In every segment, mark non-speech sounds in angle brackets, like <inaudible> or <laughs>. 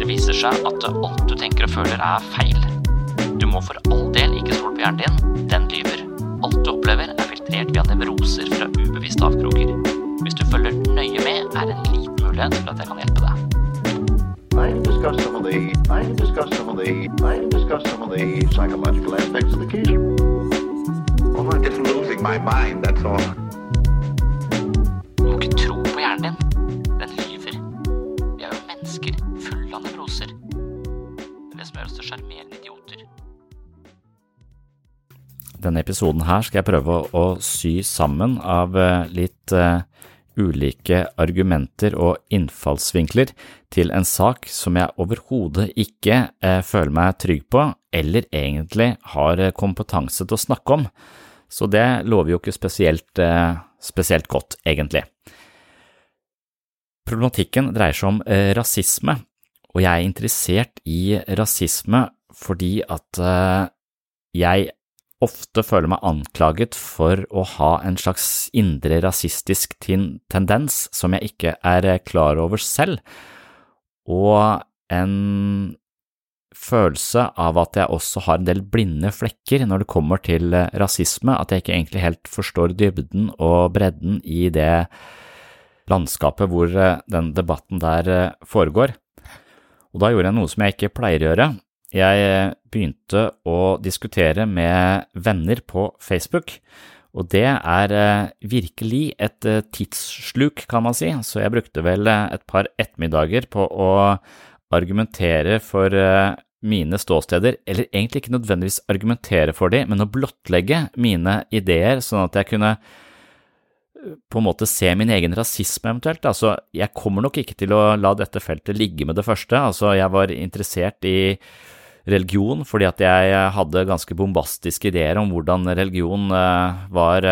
Det viser seg at alt du tenker og føler er feil. Du må for all del ikke stole på hjernen din, den lyver. Alt du opplever er filtrert via nevroser fra ubevisste avkroker. Hvis du følger nøye med, er det en liten mulighet for at jeg kan hjelpe deg. I discuss some of the I discuss some of the I discuss some of the psychological aspects I'm. Episoden her skal jeg prøve å sy sammen av eh, litt eh, ulike argumenter og innfallsvinkler til en sak som jeg overhodet ikke eh, føler meg trygg på, eller egentlig har kompetanse til å snakke om. Så det lover jo ikke spesielt, spesielt godt, egentlig. Problematikken dreier seg om rasisme, og jeg er interessert i rasisme fordi at jeg ofte føler meg anklaget for å ha en slags indre rasistisk tendens som jeg ikke er eh, klar over selv, og en følelse av at jeg også har en del blinde flekker når det kommer til eh, rasisme, at jeg ikke egentlig helt forstår dybden og bredden i det landskapet hvor eh, den debatten der foregår. Og da gjorde jeg noe som jeg ikke pleier å gjøre. Jeg begynte å diskutere med venner på Facebook, og det er virkelig et tidssluk, kan man si, så jeg brukte vel et par ettermiddager på å argumentere for mine ståsteder, eller egentlig ikke nødvendigvis argumentere for de, men å blottlegge mine ideer, sånn at jeg kunne på en måte se min egen rasisme eventuelt. Altså, jeg kommer nok ikke til å la dette feltet ligge med det første. Altså, jeg var interessert i religion fordi at jeg hadde ganske bombastiske ideer om hvordan religion var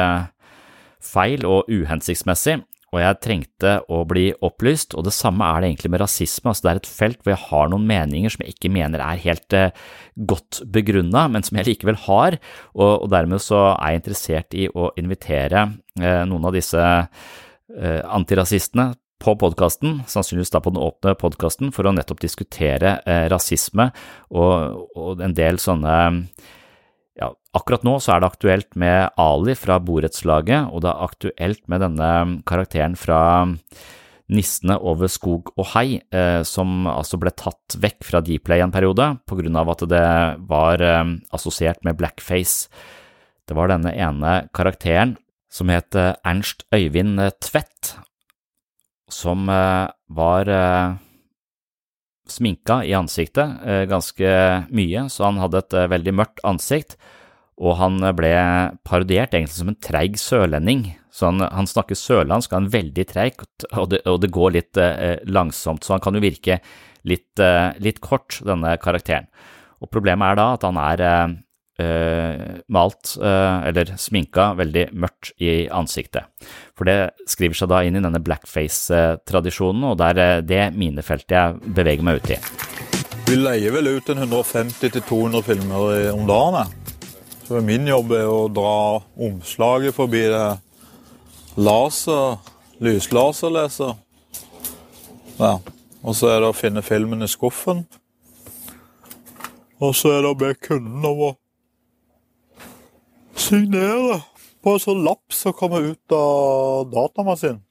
feil og uhensiktsmessig, og jeg trengte å bli opplyst, og det samme er det egentlig med rasisme. Altså, det er et felt hvor jeg har noen meninger som jeg ikke mener er helt godt begrunna, men som jeg likevel har, og dermed så er jeg interessert i å invitere noen av disse antirasistene på podkasten, sannsynligvis da på den åpne podkasten, for å nettopp diskutere eh, rasisme og, og, en del sånne ja, akkurat nå så er det aktuelt med Ali fra borettslaget, og det er aktuelt med denne karakteren fra Nissene over skog og hei, eh, som altså ble tatt vekk fra Dplay en periode på grunn av at det var eh, assosiert med blackface. Det var denne ene karakteren som het Ernst Øyvind Tvedt, som var sminka i ansiktet ganske mye, så han hadde et veldig mørkt ansikt, og han ble parodiert egentlig som en treig sørlending, Så han, han snakker sørlandsk, han er veldig treig, og, og, det går litt eh, langsomt, så han kan jo virke litt, eh, litt, kort, denne karakteren. Og problemet er da at han er eh, malt, eh, eller sminka, veldig mørkt i ansiktet. For det skriver seg da inn i denne blackface-tradisjonen, og det er eh, det minefeltet jeg beveger meg ut i. Vi leier vel ut en 150-200 filmer om dagen. Så min jobb er å dra omslaget forbi det laser, lyslaserleser. Ja. Og så er det å finne filmen i skuffen. Og så er det å be kunden om å signere på en sånn lapp som kommer ut av datamaskinen.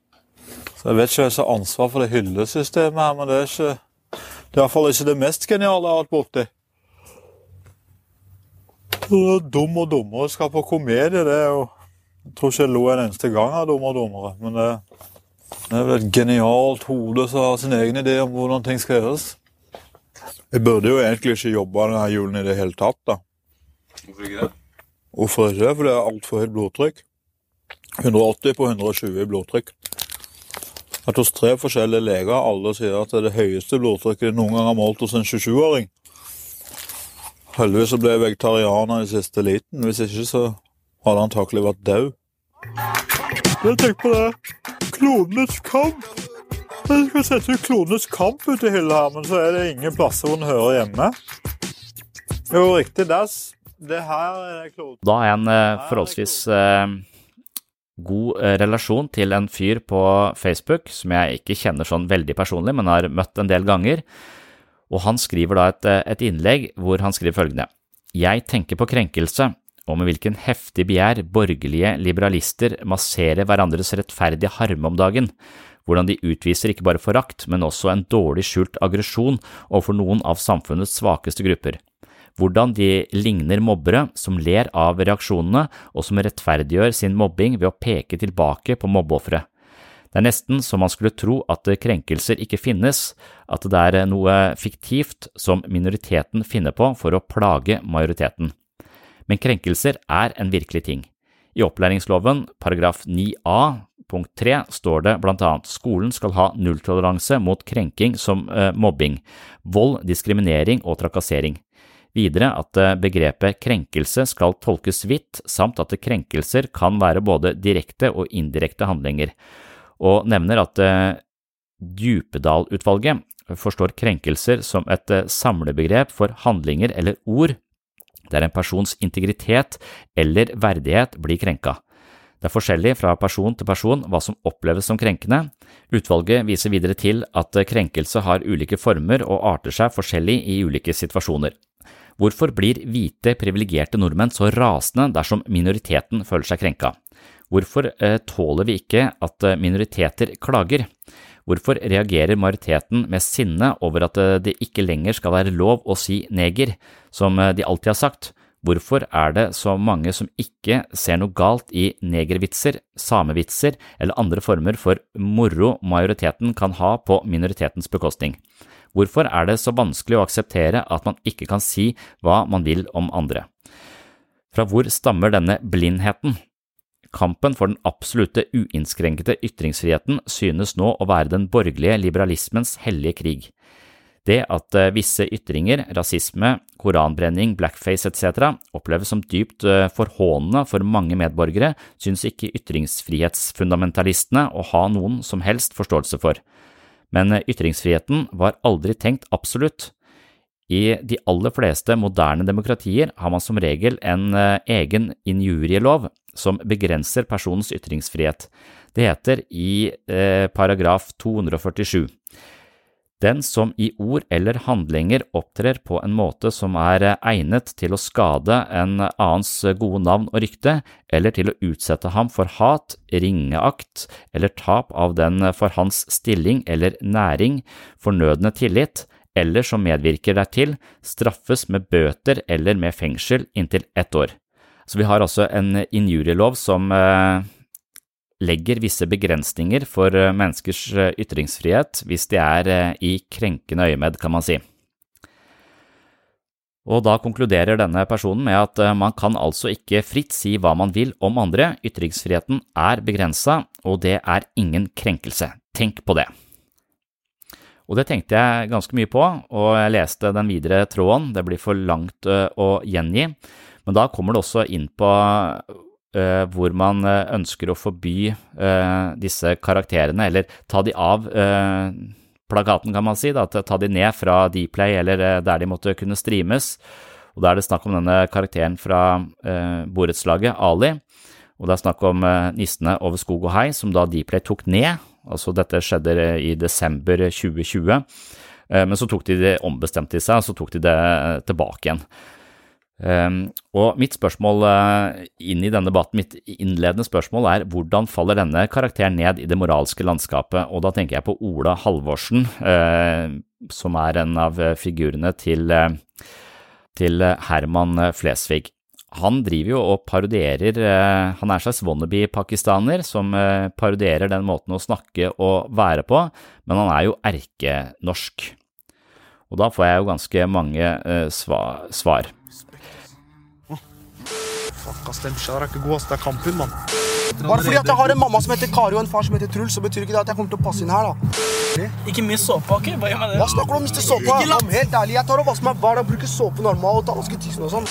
Så Jeg vet ikke hvem som har ansvar for det hyllesystemet her, men det er ikke det er i hvert fall ikke det mest geniale jeg har hatt borti. Dum og dummere skal på komedie, det er jo Jeg tror ikke jeg lo en eneste gang av Dum og dummere, men det, det er vel et genialt hode som har sin egen idé om hvordan ting skal gjøres. Jeg burde jo egentlig ikke jobbe denne julen i det hele tatt, da. Hvorfor ikke det? Hvorfor ikke? Fordi det er altfor høyt blodtrykk. 180 på 120 blodtrykk. At hos tre forskjellige leger alle sier at det er det høyeste blodtrykket de noen gang har målt hos en 27-åring. Heldigvis så ble jeg vegetarianer i siste liten. Hvis ikke så hadde han antakelig vært død. Jeg tenker på det. Klonenes kamp. Jeg skal sette ut Klonenes kamp ut i hylla her, men så er det ingen plasser hvor den hører hjemme. Jo, riktig. Das. Da er en uh, forholdsvis uh god eh, relasjon til en fyr på Facebook som jeg ikke kjenner sånn veldig personlig, men har møtt en del ganger, og han skriver da et, eh, et innlegg hvor han skriver følgende. Jeg tenker på krenkelse og med hvilken heftig begjær borgerlige liberalister masserer hverandres rettferdige harme om dagen, hvordan de utviser ikke bare forakt, men også en dårlig skjult aggresjon overfor noen av samfunnets svakeste grupper hvordan de ligner mobbere som ler av reaksjonene og som rettferdiggjør sin mobbing ved å peke tilbake på mobbeofferet. Det er nesten så man skulle tro at krenkelser ikke finnes, at det er noe fiktivt som minoriteten finner på for å plage majoriteten. Men krenkelser er en virkelig ting. I opplæringsloven paragraf 9a punkt 3 står det blant annet skolen skal ha nulltoleranse mot krenking som eh, mobbing, vold, diskriminering og trakassering. Videre at eh, begrepet krenkelse skal tolkes vidt, samt at krenkelser kan være både direkte og indirekte handlinger, og nevner at eh, Djupedal-utvalget forstår krenkelser som et eh, samlebegrep for handlinger eller ord der en persons integritet eller verdighet blir krenka. Det er forskjellig fra person til person hva som oppleves som krenkende. Utvalget viser videre til at krenkelse har ulike former og arter seg forskjellig i ulike situasjoner. Hvorfor blir hvite, privilegerte nordmenn så rasende dersom minoriteten føler seg krenka? Hvorfor eh, tåler vi ikke at eh, minoriteter klager? Hvorfor reagerer majoriteten med sinne over at eh, det ikke lenger skal være lov å si neger, som de alltid har sagt? Hvorfor er det så mange som ikke ser noe galt i negervitser, samevitser eller andre former for moro majoriteten kan ha på minoritetens bekostning? Hvorfor er det så vanskelig å akseptere at man ikke kan si hva man vil om andre? Fra hvor stammer denne blindheten? Kampen for den absolutte uinnskrenkede ytringsfriheten synes nå å være den borgerlige liberalismens hellige krig. Det at eh, visse ytringer, rasisme, koranbrenning, blackface etc. oppleves som dypt eh, forhånende for mange medborgere, synes ikke ytringsfrihetsfundamentalistene å ha noen som helst forståelse for men ytringsfriheten var aldri tenkt absolutt. I de aller fleste moderne demokratier har man som regel en eh, egen injurielov som begrenser personens ytringsfrihet. Det heter i eh, paragraf 247. Den som i ord eller handlinger opptrer på en måte som er eh, egnet til å skade en annens gode navn og rykte, eller til å utsette ham for hat, ringeakt eller tap av den for hans stilling eller næring fornødne tillit, eller som medvirker dertil, straffes med bøter eller med fengsel inntil ett år. Så vi har altså en injurielov som eh, legger visse begrensninger for eh, menneskers eh, ytringsfrihet hvis de er eh, i krenkende øyemed, kan man si. Og da konkluderer denne personen med at man kan altså ikke fritt si hva man vil om andre, ytringsfriheten er begrensa, og det er ingen krenkelse. Tenk på det. Og det tenkte jeg ganske mye på, og jeg leste den videre tråden, det blir for langt å gjengi, men da kommer det også inn på hvor man ønsker å forby uh, disse karakterene, eller ta de av plakaten, kan man si, da, ta de ned fra Dplay eller der de måtte kunne streames. Og Da er det snakk om denne karakteren fra borettslaget, Ali. Og det er snakk om nissene over skog og hei, som da Dplay tok ned. Altså dette skjedde i desember 2020. Men så tok de det ombestemte seg, og så tok de det tilbake igjen. Um, og mitt spørsmål uh, inn i denne debatten, mitt innledende spørsmål er hvordan faller denne karakteren ned i det moralske landskapet, og da tenker jeg på Ola Halvorsen, uh, som er en av figurene til, uh, til Herman Flesvig. Han driver jo og parodierer Han er slags wannabe-pakistaner som parodierer den måten å snakke og være på, men han er jo erkenorsk. Og da får jeg jo ganske mange svar. Fuck, ass, den bikkja der er ikke god, ass. Det er kamphund, mann. Bare fordi at jeg har en mamma som heter Kari og en far som heter Truls, så betyr ikke det at jeg kommer til å passe inn her, da. Ikke mye såpe, ok? Hva gjør med det? Hva snakker du om miste såpe? Helt ærlig, jeg tar og vasker meg hver dag, bruker såpe normalt og tar vasker tissen og sånn.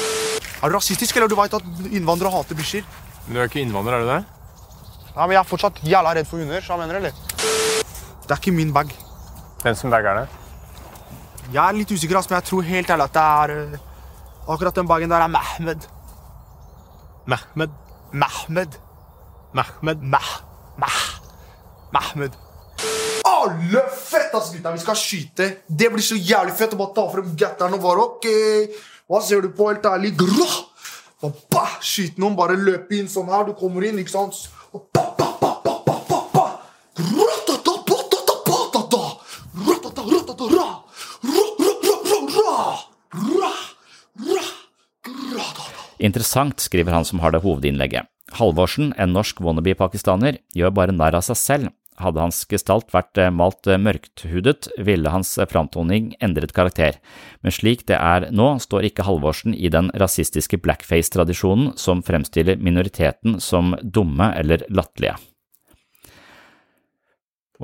Er du rasistisk, eller du veit at innvandrere hater bikkjer? Men du er ikke innvandrer, er du det? Nei, men jeg er fortsatt jævla redd for hunder, så jeg mener eller? Det er ikke min bag. Hvem som bag er det? Jeg er litt usikker, ass, men jeg tror helt ærlig at det er uh, Akkurat den bagen der er Mehmed. Mehmed. Mehmed. Mehmed. Meh. Meh. Mehmed. Alle fett, ass, gutta! Vi skal skyte. Det blir så jævlig fett å bare ta frem gatteren og bare OK, hva ser du på, helt ærlig? Grå! Skyte noen, bare løpe inn sånn her. Du kommer inn, ikke sant? Og bah, Interessant, skriver han som har det hovedinnlegget. Halvorsen, en norsk wannabe-pakistaner, gjør bare narr av seg selv. Hadde hans gestalt vært malt mørkthudet, ville hans framtoning endret karakter, men slik det er nå, står ikke Halvorsen i den rasistiske blackface-tradisjonen som fremstiller minoriteten som dumme eller latterlige.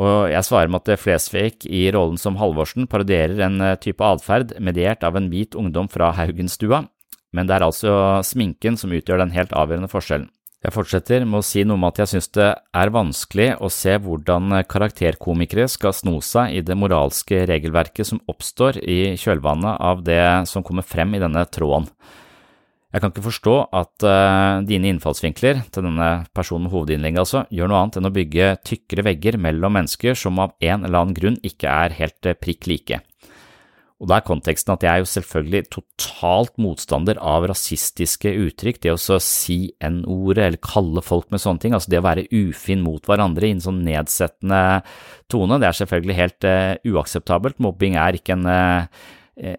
Og jeg svarer med at Flesvig i rollen som Halvorsen parodierer en type atferd mediert av en hvit ungdom fra Haugenstua, men det er altså sminken som utgjør den helt avgjørende forskjellen. Jeg fortsetter med å si noe om at jeg synes det er vanskelig å se hvordan karakterkomikere skal sno seg i det moralske regelverket som oppstår i kjølvannet av det som kommer frem i denne tråden. Jeg kan ikke forstå at uh, dine innfallsvinkler til denne personen med hovedinnlegget altså, gjør noe annet enn å bygge tykkere vegger mellom mennesker som av en eller annen grunn ikke er helt uh, prikk like. Og da er konteksten at jeg er jo selvfølgelig totalt motstander av rasistiske uttrykk, det å si n-ordet eller kalle folk med sånne ting, altså det å være ufin mot hverandre i en sånn nedsettende tone, det er selvfølgelig helt uh, uakseptabelt. Mobbing er ikke en, uh,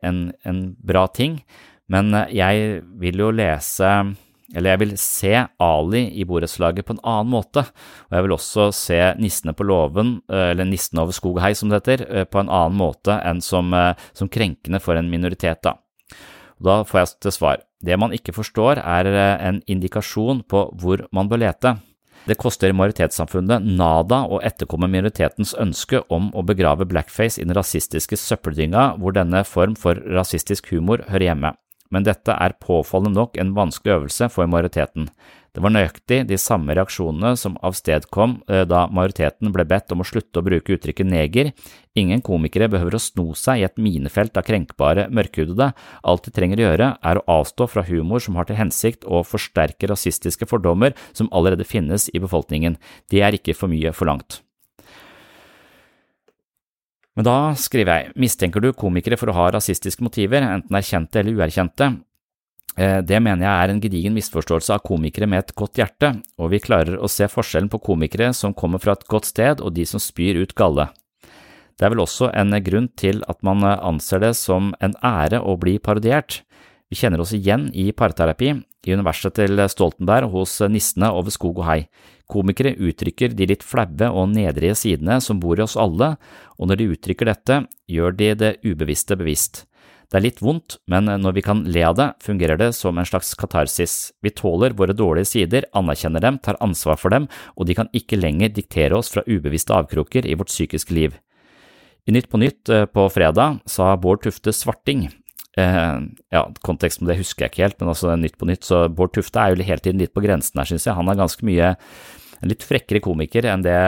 en, en bra ting, men uh, jeg vil jo lese eller jeg vil se Ali i borettslaget på en annen måte, og jeg vil også se Nissene på låven, eh, eller Nissene over skog og hei som det heter, eh, på en annen måte enn som, eh, som krenkende for en minoritet. Da. Og da får jeg til svar. Det man ikke forstår er en indikasjon på hvor man bør lete. Det koster majoritetssamfunnet nada å etterkomme minoritetens ønske om å begrave blackface i den rasistiske søppeldynga hvor denne form for rasistisk humor hører hjemme men dette er påfallende nok en vanskelig øvelse for majoriteten. Det var nøyaktig de samme reaksjonene som avstedkom eh, da majoriteten ble bedt om å slutte å bruke uttrykket neger. Ingen komikere behøver å sno seg i et minefelt av krenkbare mørkhudede, alt de trenger å gjøre er å avstå fra humor som har til hensikt å forsterke rasistiske fordommer som allerede finnes i befolkningen. Det er ikke for mye forlangt. Men da skriver jeg, mistenker du komikere for å ha rasistiske motiver, enten erkjente eller uerkjente? Eh, det mener jeg er en gedigen misforståelse av komikere med et godt hjerte, og vi klarer å se forskjellen på komikere som kommer fra et godt sted og de som spyr ut galle. Det er vel også en grunn til at man anser det som en ære å bli parodiert. Vi kjenner oss igjen i parterapi, i universet til Stoltenberg hos nissene over skog og hei. Komikere uttrykker de litt flaue og nedrige sidene som bor i oss alle, og når de uttrykker dette, gjør de det ubevisste bevisst. Det er litt vondt, men når vi kan le av det, fungerer det som en slags katarsis. Vi tåler våre dårlige sider, anerkjenner dem, tar ansvar for dem, og de kan ikke lenger diktere oss fra ubevisste avkroker i vårt psykiske liv. I Nytt på Nytt eh, på fredag sa Bård Tufte Svarting Eh, ja, konteksten med det husker jeg ikke helt, men altså Nytt på Nytt, så Bård Tufte er jo hele tiden litt på grensen her, synes jeg. Han er ganske mye en litt frekkere komiker enn det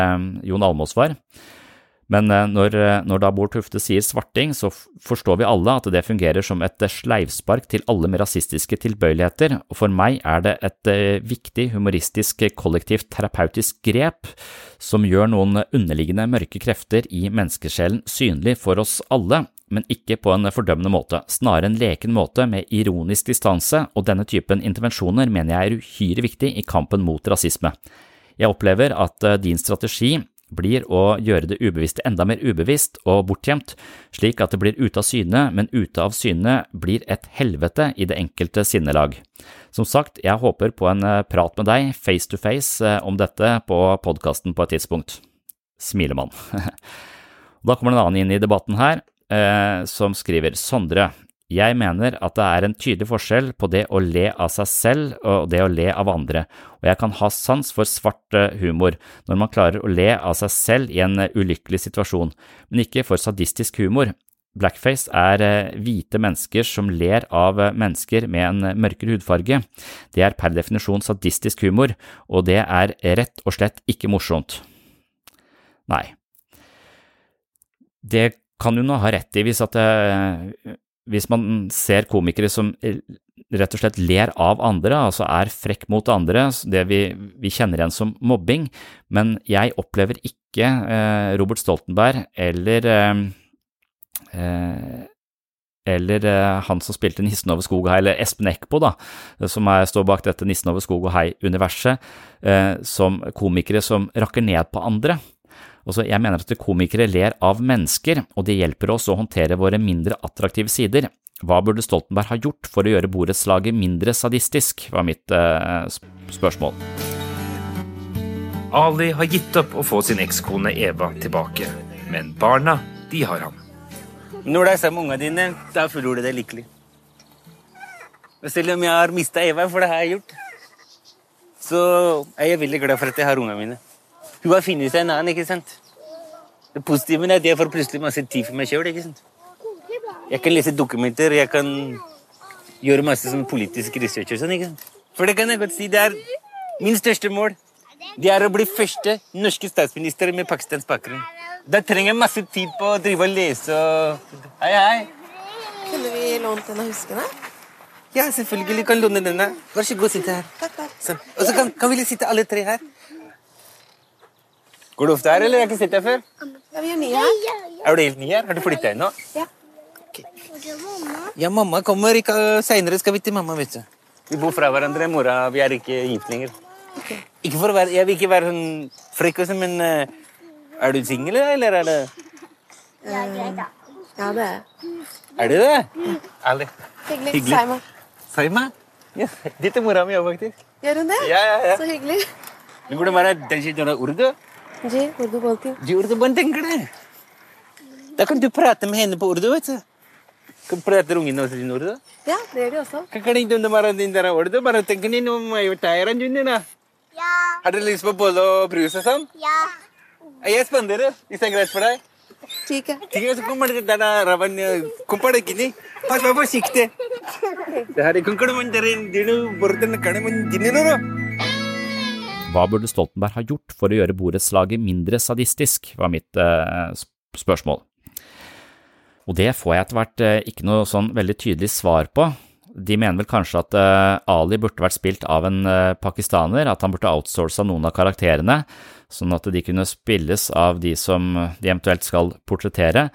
Jon Almås var. Men eh, når, når, da Bård Tufte sier svarting, så forstår vi alle at det fungerer som et sleivspark til alle med rasistiske tilbøyeligheter, og for meg er det et eh, viktig humoristisk kollektivt terapeutisk grep som gjør noen underliggende mørke krefter i menneskesjelen synlig for oss alle, men ikke på en fordømmende måte, snarere en leken måte med ironisk distanse, og denne typen intervensjoner mener jeg er uhyre viktig i kampen mot rasisme. Jeg opplever at eh, din strategi blir å gjøre det ubevisste enda mer ubevisst og bortgjemt, slik at det blir ute av syne, men ute av syne blir et helvete i det enkelte sinnelag. Som sagt, jeg håper på en eh, prat med deg face to face eh, om dette på podkasten på et tidspunkt. Smilemann. <laughs> Da kommer en annen inn i debatten her, som skriver Sondre, jeg mener at det er en tydelig forskjell på det å le av seg selv og det å le av andre, og jeg kan ha sans for svart eh, humor når man klarer å le av seg selv i en eh, ulykkelig situasjon, men ikke for sadistisk humor. Blackface er eh, hvite mennesker som ler av mennesker med en mørkere hudfarge. Det er per definisjon sadistisk humor, og det er rett og slett ikke morsomt. Nei. Det kan hun ha rett i hvis, at, hvis man ser komikere som eh, rett og slett ler av andre, altså er frekk mot andre, det vi, vi kjenner igjen som mobbing, men jeg opplever ikke eh, Robert Stoltenberg eller eh, eh eller eh, han som spilte Nissen over skog og hei, eller Espen Eckbo, da, som er, står bak dette Nissen over skog og hei-universet, som komikere som rakker ned på andre. Også jeg mener at komikere ler av mennesker, og det hjelper oss å håndtere våre mindre attraktive sider. Hva burde Stoltenberg ha gjort for å gjøre borettslaget mindre sadistisk, var mitt eh, spørsmål. Ali har gitt opp å få sin ekskone Eva tilbake, men barna, de har han. Når det er sammen med ungene dine, da føler du deg lykkelig. Og selv om jeg har mista Eva, for det har jeg gjort, så er jeg veldig glad for at jeg har ungene mine. Hun har funnet seg en annen, ikke sant? Det positive er at jeg får plutselig masse tid for meg sjøl. Jeg kan lese dokumenter, jeg kan gjøre masse sånn politisk research og sånn. ikke sant? For det kan jeg godt si, det er min største mål. Det er å bli første norske statsminister med pakistansk bakgrunn. Da trenger jeg masse tid på å drive og lese og Hei, hei. Kunne vi lånt en av huskene? Ja, selvfølgelig kan låne denne. Vær så god, sitte her. Takk, takk. Sånn. Og så kan, kan vi sitte alle tre her. Går du ofte her, eller? Jeg har ikke sett deg før. Ja, vi er nye her. Er du helt ny her? Har du flytta inn nå? Ja. Okay. Ja, mamma kommer. Ikke Seinere skal vi til mamma, vet du. Vi bor fra hverandre. Mora Vi er ikke gift lenger. Okay. Ikke for å være, Jeg vil ikke være sånn frekk, også, men uh, er du singel, eller er det uh, Ja, det er jeg. Er du det? Ærlig. Hyggelig. hyggelig. Saima. Saima? Ja, Dit er mora mi òg, faktisk. Gjør hun det? Ja, ja, ja. Så hyggelig. जी उर्दू बोलती हूँ जी उर्दू बनते हैं Där kan du prata med henne på urdu, vet du. Pratar ungen också din urdu? Ja, det gör det också. Kan inte du bara din där urdu? Bara tänker ni om jag tar en juniorna? Ja. Har du lyst på boll och brus och sånt? Ja. Är jag spännande? Är det grejt för dig? ठीक है ठीक है तो कुंपड़ के दादा रवन कुंपड़ की नहीं पास पापा सीखते हरे कुंकड़ मन तेरे दिनों बर्तन कड़े मन दिने नो Hva burde Stoltenberg ha gjort for å gjøre borettslaget mindre sadistisk, var mitt eh, spørsmål. Og det får jeg etter hvert eh, ikke noe sånn veldig tydelig svar på. De mener vel kanskje at eh, Ali burde vært spilt av en pakistaner, at han burde outsourca noen av karakterene, sånn at de kunne spilles av de som de eventuelt skal portrettere.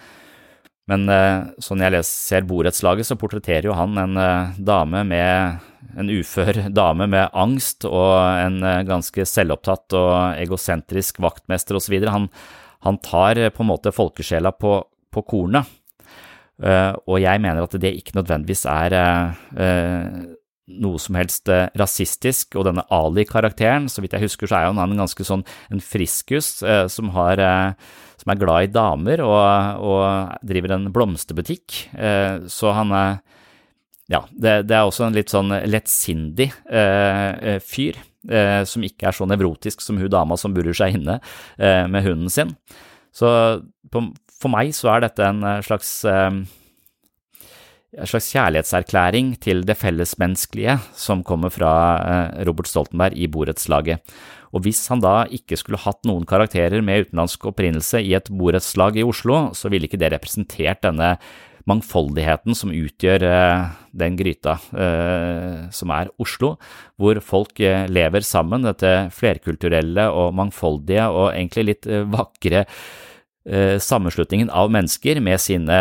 Men sånn jeg ser borettslaget, så portretterer jo han en eh, dame med en ufør <laughs> dame med angst og en eh, ganske selvopptatt og egosentrisk vaktmester osv. Han, han tar på en måte folkesjela på, på kornet, og jeg mener at det ikke nødvendigvis er noe som helst eh, rasistisk, og denne Ali-karakteren, så vidt jeg husker, så er han en ganske sånn en friskus eh, som, har, eh, som er glad i damer og, og driver en blomsterbutikk, eh, så han er ja, det, det, er også en litt sånn lettsindig eh, fyr, eh, som ikke er så nevrotisk som hun dama som burer seg inne med hunden sin. Så på, for meg så er dette en slags en slags kjærlighetserklæring til det fellesmenneskelige som kommer fra eh, Robert Stoltenberg i borettslaget. Og hvis han da ikke skulle hatt noen karakterer med utenlandsk opprinnelse i et borettslag i Oslo, så ville ikke det representert denne mangfoldigheten som utgjør eh, den gryta eh, som er Oslo, hvor folk lever sammen, dette flerkulturelle og mangfoldige og egentlig litt vakre sammenslutningen av mennesker med sine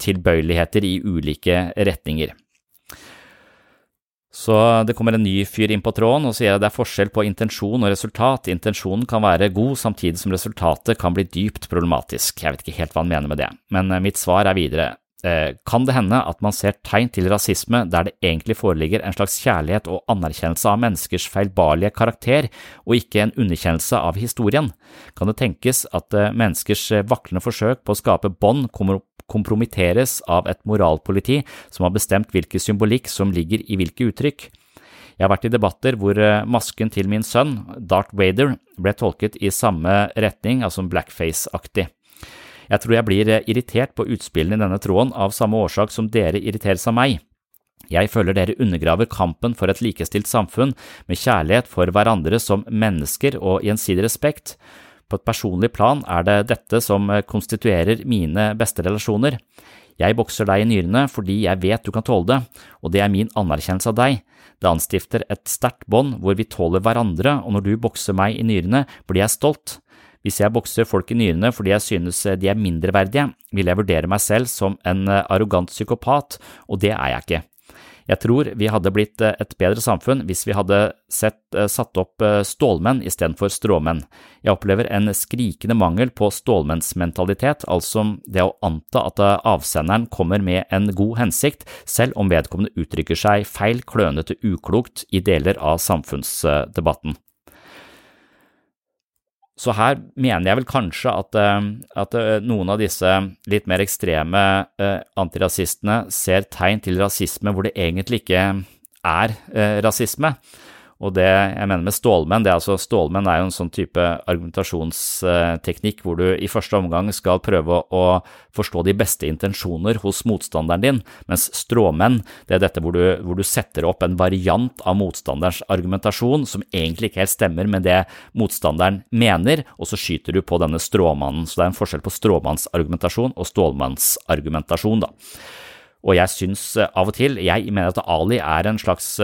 tilbøyeligheter i ulike retninger. Så det kommer en ny fyr inn på tråden og sier at det er forskjell på intensjon og resultat. Intensjonen kan være god samtidig som resultatet kan bli dypt problematisk. Jeg vet ikke helt hva han mener med det, men eh, mitt svar er videre. Eh, kan det hende at man ser tegn til rasisme der det egentlig foreligger en slags kjærlighet og anerkjennelse av menneskers feilbarlige karakter, og ikke en underkjennelse av historien? Kan det tenkes at eh, menneskers eh, vaklende forsøk på å skape bånd kompromitteres av et moralpoliti som har bestemt hvilken symbolikk som ligger i hvilke uttrykk? Jeg har vært i debatter hvor masken til min sønn, Darth Vader, ble tolket i samme retning, altså blackface-aktig. Jeg tror jeg blir eh, irritert på utspillene i denne tråden av samme årsak som dere irriteres av meg. Jeg føler dere undergraver kampen for et likestilt samfunn med kjærlighet for hverandre som mennesker og gjensidig respekt. På et personlig plan er det dette som eh, konstituerer mine beste relasjoner. Jeg bokser deg i nyrene fordi jeg vet du kan tåle det, og det er min anerkjennelse av deg. Det anstifter et sterkt bånd hvor vi tåler hverandre, og når du bokser meg i nyrene, blir jeg stolt. Hvis jeg bokser folk i nyrene fordi jeg synes eh, de er mindreverdige, vil jeg vurdere meg selv som en eh, arrogant psykopat, og det er jeg ikke. Jeg tror vi hadde blitt eh, et bedre samfunn hvis vi hadde sett, satt opp stålmenn istedenfor stråmenn. Jeg opplever en skrikende mangel på stålmennsmentalitet, altså det å anta at avsenderen kommer med en god hensikt, selv om vedkommende uttrykker seg feil, klønete, uklokt i deler av samfunnsdebatten. Så her mener jeg vel kanskje at, eh, at eh, noen av disse litt mer ekstreme eh, antirasistene ser tegn til rasisme hvor det egentlig ikke er rasisme. Og det jeg mener med stålmenn, det er altså stålmenn er jo en sånn type argumentasjonsteknikk hvor du i første omgang skal prøve å forstå de beste intensjoner hos motstanderen din, mens stråmenn, det er dette hvor du, hvor du setter opp en variant av motstanderens argumentasjon som egentlig ikke helt stemmer med det motstanderen mener, og så skyter du på denne stråmannen. Så det er en forskjell på stråmannsargumentasjon og stålmannsargumentasjon, da. Og jeg syns av og til, jeg mener at Ali er en slags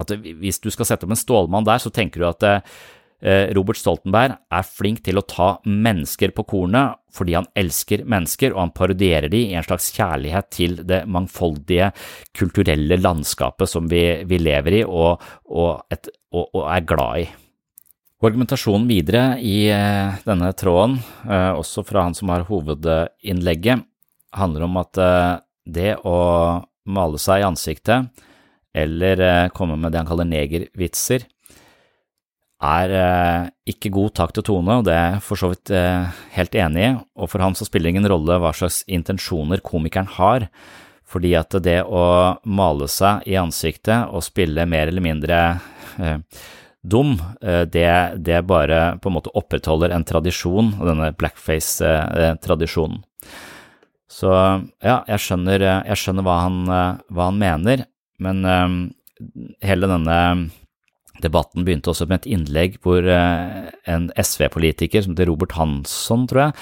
at hvis du skal sette opp en stålmann der, så tenker du at eh, Robert Stoltenberg er flink til å ta mennesker på kornet fordi han elsker mennesker, og han parodierer de i en slags kjærlighet til det mangfoldige kulturelle landskapet som vi, vi lever i og, og, et, og, og, er glad i. Argumentasjonen videre i eh, denne tråden, eh, også fra han som har hovedinnlegget, handler om at det å male seg i ansiktet eller eh, komme med det han kaller negervitser, er eh, ikke god takt og tone, og det er jeg for så vidt eh, helt enig i, og for ham så spiller det ingen rolle hva slags intensjoner komikeren har, fordi at det å male seg i ansiktet og spille mer eller mindre dum, det, det, bare på en måte opprettholder en tradisjon, denne blackface-tradisjonen. Så ja, jeg skjønner, jeg skjønner hva, han, hva han mener, men um, hele denne debatten begynte også med et innlegg hvor uh, en SV-politiker som heter Robert Hansson, tror jeg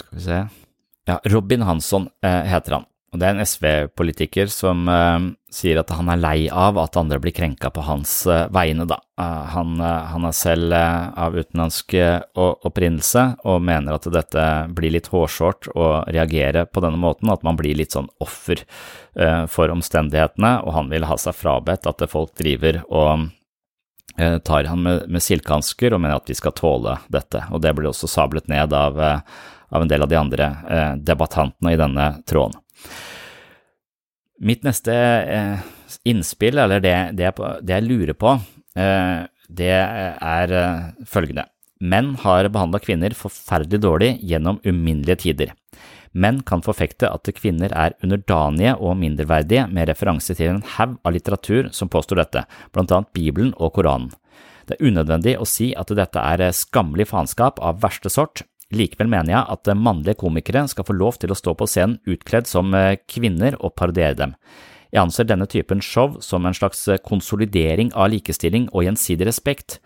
Skal vi se Ja, Robin Hansson uh, heter han. Og Det er en SV-politiker som uh, sier at han er lei av at andre blir krenka på hans uh, vegne. Da. Uh, han, han, er selv av utenlandsk opprinnelse og mener at dette blir litt hårsårt å reagere på denne måten, at man blir litt sånn offer for omstendighetene, og han vil ha seg frabedt at folk driver og tar han med, med silkehansker og mener at vi skal tåle dette. Og det blir også sablet ned av, av en del av de andre debattantene i denne tråden. Mitt neste eh, innspill, eller det, det, det jeg lurer på, eh, det er eh, følgende. Menn har behandla kvinner forferdelig dårlig gjennom uminnelige tider. Menn kan forfekte at kvinner er underdanige og mindreverdige med referanse til en haug av litteratur som påstår dette, blant annet Bibelen og Koranen. Det er unødvendig å si at dette er skammelig faenskap av verste sort, Likevel mener jeg at mannlige komikere skal få lov til å stå på scenen utkledd som eh, kvinner og parodiere dem. Jeg anser denne typen show som en slags konsolidering av likestilling og gjensidig respekt.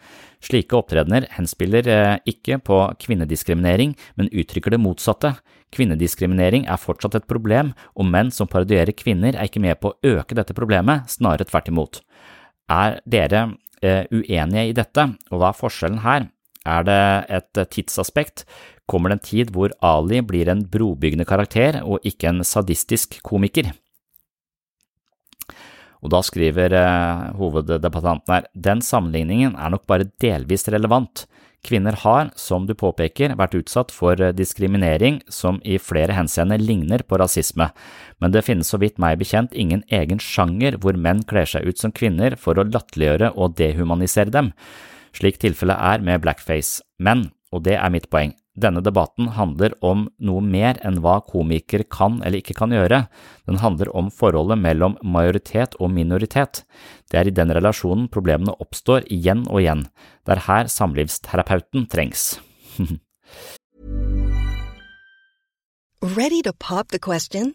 Slike opptredener henspiller eh, ikke på kvinnediskriminering, men uttrykker det motsatte. Kvinnediskriminering er fortsatt et problem, og menn som parodierer kvinner er ikke med på å øke dette problemet, snarere tvert imot. Er dere eh, uenige i dette, og hva er forskjellen her? Er det et tidsaspekt, kommer det en tid hvor Ali blir en brobyggende karakter og ikke en sadistisk komiker. Og da skriver eh, hoveddebattanten her, den sammenligningen er nok bare delvis relevant. Kvinner har, som du påpeker, vært utsatt for eh, diskriminering som i flere henseender ligner på rasisme, men det finnes så vidt meg bekjent ingen egen sjanger hvor menn kler seg ut som kvinner for å latterliggjøre og dehumanisere dem, slik tilfellet er med blackface. Men, og det er mitt poeng, denne debatten handler om noe mer enn hva komikere kan eller ikke kan gjøre, den handler om forholdet mellom majoritet og minoritet. Det er i den relasjonen problemene oppstår igjen og igjen. Det er her samlivsterapeuten trengs. <laughs> Ready to pop the question?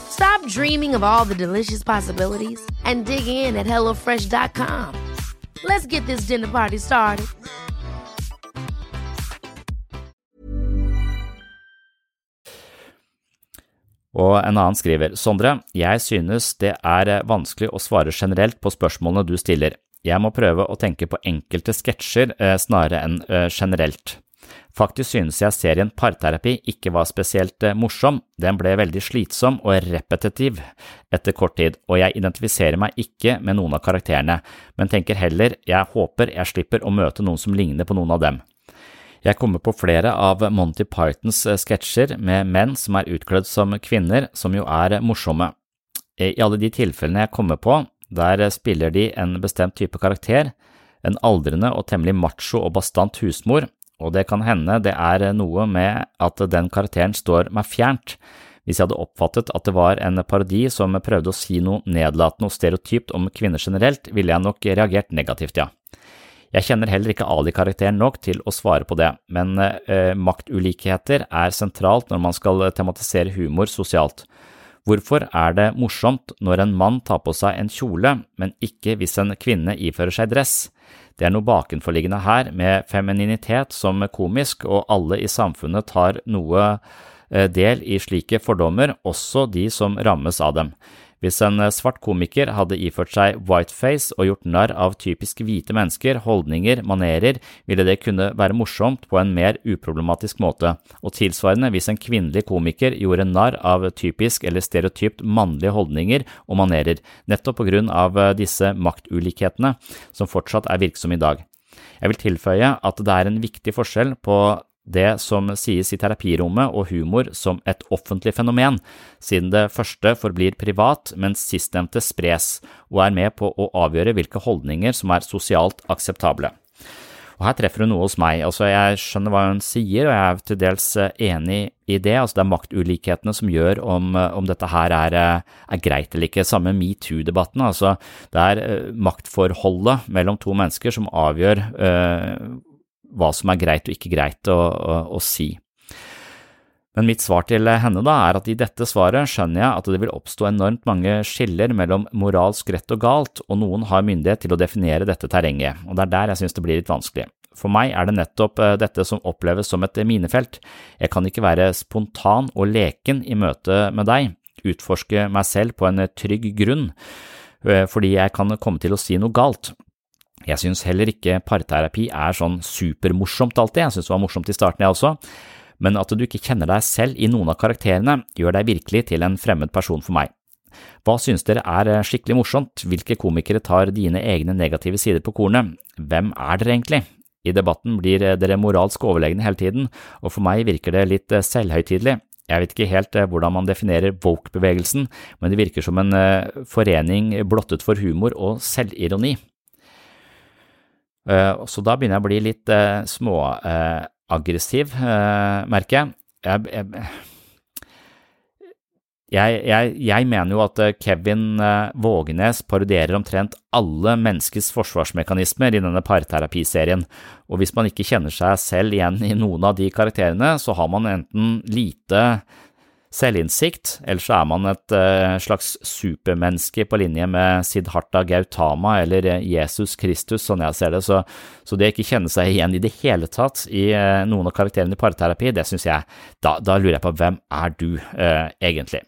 Stop dreaming of all the delicious possibilities and dig in at HelloFresh.com. Let's get this dinner party started. Og en annen skriver, Sondre, jeg synes det er vanskelig å svare generelt på spørsmålene du stiller. Jeg må prøve å tenke på enkelte sketsjer eh, snarere enn eh, generelt. Faktisk synes jeg serien Parterapi ikke var spesielt eh, morsom, den ble veldig slitsom og repetitiv etter kort tid, og jeg identifiserer meg ikke med noen av karakterene, men tenker heller jeg håper jeg slipper å møte noen som ligner på noen av dem. Jeg kommer på flere av Monty Pythons eh, sketsjer med menn som er utkledd som kvinner, som jo er morsomme. I alle de tilfellene jeg kommer på, der spiller de en bestemt type karakter, en aldrende og temmelig macho og bastant husmor, og det kan hende det er noe med at den karakteren står meg fjernt. Hvis jeg hadde oppfattet at det var en parodi som prøvde å si noe nedlatende og stereotypt om kvinner generelt, ville jeg nok reagert negativt, ja. Jeg kjenner heller ikke Ali-karakteren nok til å svare på det, men eh, maktulikheter er sentralt når man skal tematisere humor sosialt. Hvorfor er det morsomt når en mann tar på seg en kjole, men ikke hvis en kvinne ifører seg dress? Det er noe bakenforliggende her med femininitet som komisk, og alle i samfunnet tar noe eh, del i slike fordommer, også de som rammes av dem. Hvis en svart komiker hadde iført seg whiteface og gjort narr av typisk hvite mennesker, holdninger, manerer, ville det kunne være morsomt på en mer uproblematisk måte, og tilsvarende hvis en kvinnelig komiker gjorde narr av typisk eller stereotypt mannlige holdninger og manerer, nettopp på grunn av disse maktulikhetene som fortsatt er virksomme i dag. Jeg vil tilføye at det er en viktig forskjell på det som sies i terapirommet og humor som et offentlig fenomen, siden det første forblir privat, mens sistnevnte spres og er med på å avgjøre hvilke holdninger som er sosialt akseptable. Og her treffer hun noe hos meg, altså jeg skjønner hva hun sier, og jeg er til dels enig i det, altså det er maktulikhetene som gjør om, om dette her er, er, greit eller ikke, samme metoo-debatten, altså. Det er maktforholdet mellom to mennesker som avgjør øh, hva som er greit og ikke greit å, å, å, si. Men mitt svar til henne da er at i dette svaret skjønner jeg at det vil oppstå enormt mange skiller mellom moralsk rett og galt, og noen har myndighet til å definere dette terrenget, og det er der jeg synes det blir litt vanskelig. For meg er det nettopp eh, dette som oppleves som et minefelt. Jeg kan ikke være spontan og leken i møte med deg, utforske meg selv på en trygg grunn, eh, fordi jeg kan komme til å si noe galt. Jeg synes heller ikke parterapi er sånn supermorsomt alltid, jeg synes det var morsomt i starten jeg også, men at du ikke kjenner deg selv i noen av karakterene gjør deg virkelig til en fremmed person for meg. Hva synes dere er eh, skikkelig morsomt, hvilke komikere tar dine egne negative sider på kornet, hvem er dere egentlig? I debatten blir eh, dere moralsk overlegne hele tiden, og for meg virker det litt eh, selvhøytidelig. Jeg vet ikke helt hvordan man definerer woke-bevegelsen, men det virker som en forening blottet for humor og selvironi. Eh, så da begynner jeg å bli litt uh, småaggressiv, uh, merker jeg. Jeg, jeg, jeg. jeg, mener jo at Kevin Vågenes parodierer omtrent alle menneskets forsvarsmekanismer i denne parterapiserien, og hvis man ikke kjenner seg selv igjen i noen av de karakterene, så har man enten lite selvinnsikt, eller så er man et uh, slags supermenneske på linje med Siddharta Gautama eller eh, Jesus Kristus, sånn jeg ser det. Så, så det å ikke kjenne seg igjen i det hele tatt i uh, noen av karakterene i parterapi, det synes jeg da, da, lurer jeg på hvem er du eh, egentlig?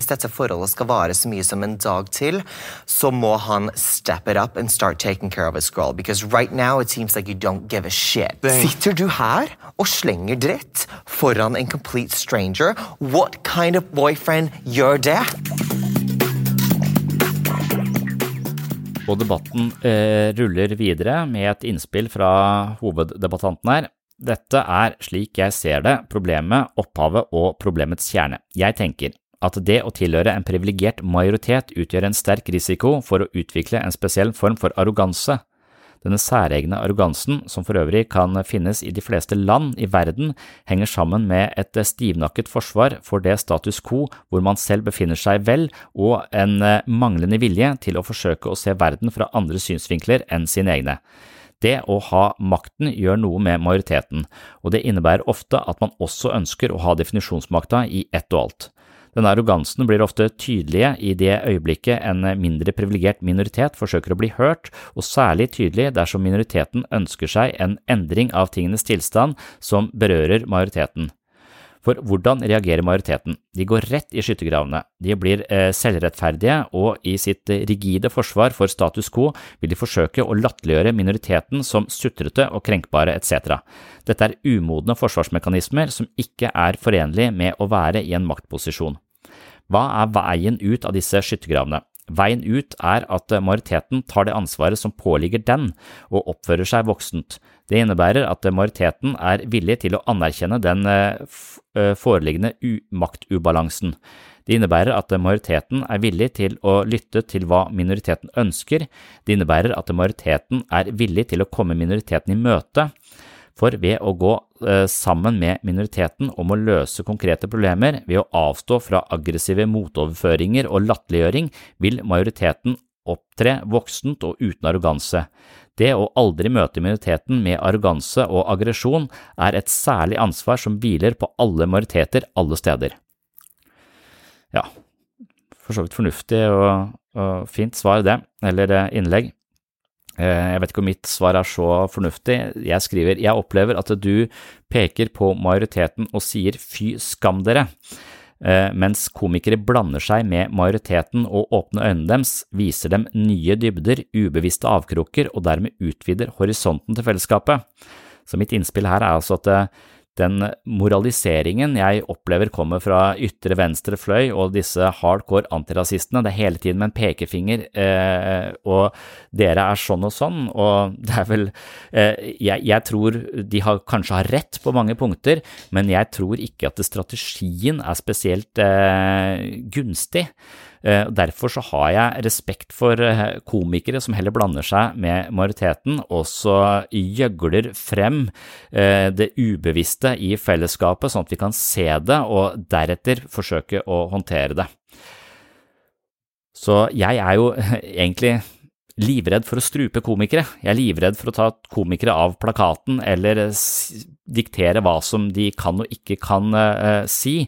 Hvis dette forholdet skal vare så mye som en dag til, så må han step it up and start taking care of his girl. Because right now it seems like you don't give a shit. Dang. Sitter du her og slenger dritt foran en complete stranger? What kind of boyfriend gjør det? Og debatten eh, ruller videre med et innspill fra hoveddebattanten her. Dette er, slik jeg ser det, problemet, opphavet og problemets kjerne. Jeg tenker, at det å tilhøre en privilegert majoritet utgjør en sterk risiko for å utvikle en spesiell form for arroganse. Denne særegne arrogansen, som for øvrig kan finnes i de fleste land i verden, henger sammen med et stivnakket forsvar for det status quo hvor man selv befinner seg vel, og en manglende vilje til å forsøke å se verden fra andre synsvinkler enn sine egne. Det å ha makten gjør noe med majoriteten, og det innebærer ofte at man også ønsker å ha definisjonsmakta i ett og alt. Denne arrogansen blir ofte tydelige i det øyeblikket en mindre privilegert minoritet forsøker å bli hørt, og særlig tydelig dersom minoriteten ønsker seg en endring av tingenes tilstand som berører majoriteten. For hvordan reagerer majoriteten? De går rett i skyttergravene, de blir eh, selvrettferdige, og i sitt rigide forsvar for status quo vil de forsøke å latterliggjøre minoriteten som sutrete og krenkbare etc. Dette er umodne forsvarsmekanismer som ikke er forenlig med å være i en maktposisjon. Hva er veien ut av disse skyttergravene? Veien ut er at majoriteten tar det ansvaret som påligger den, og oppfører seg voksent. Det innebærer at majoriteten er villig til å anerkjenne den eh, eh, foreliggende maktubalansen. Det innebærer at majoriteten er villig til å lytte til hva minoriteten ønsker, det innebærer at majoriteten er villig til å komme minoriteten i møte, for ved å gå eh, sammen med minoriteten om å løse konkrete problemer ved å avstå fra aggressive motoverføringer og latterliggjøring, vil majoriteten opptre voksent og uten arroganse. Det å aldri møte minoriteten med arroganse og aggresjon er et særlig ansvar som hviler på alle majoriteter alle steder. Ja, for så vidt fornuftig og, og fint svar, det, eller eh, innlegg. Eh, jeg vet ikke om mitt svar er så fornuftig. Jeg skriver jeg opplever at du peker på majoriteten og sier fy skam dere. Eh, mens komikere blander seg med majoriteten og åpner øynene deres, viser dem nye dybder, ubevisste avkroker og dermed utvider horisonten til fellesskapet. Så mitt innspill her er altså at eh, den moraliseringen jeg opplever kommer fra ytre venstre fløy og disse hardcore antirasistene, det er hele tiden med en pekefinger, eh, og dere er sånn og sånn, og <laughs> det er vel eh, jeg, jeg, tror de har, kanskje har rett på mange punkter, men jeg tror ikke at strategien er spesielt eh, gunstig. Eh, derfor så har jeg respekt for eh, komikere som heller blander seg med majoriteten, og så gjøgler frem eh, det ubevisste i fellesskapet, sånn at vi kan se det og deretter forsøke å håndtere det. Så jeg er jo <laughs> egentlig livredd for å strupe komikere. Jeg er livredd for å ta komikere av plakaten eller diktere hva som de kan og ikke kan si.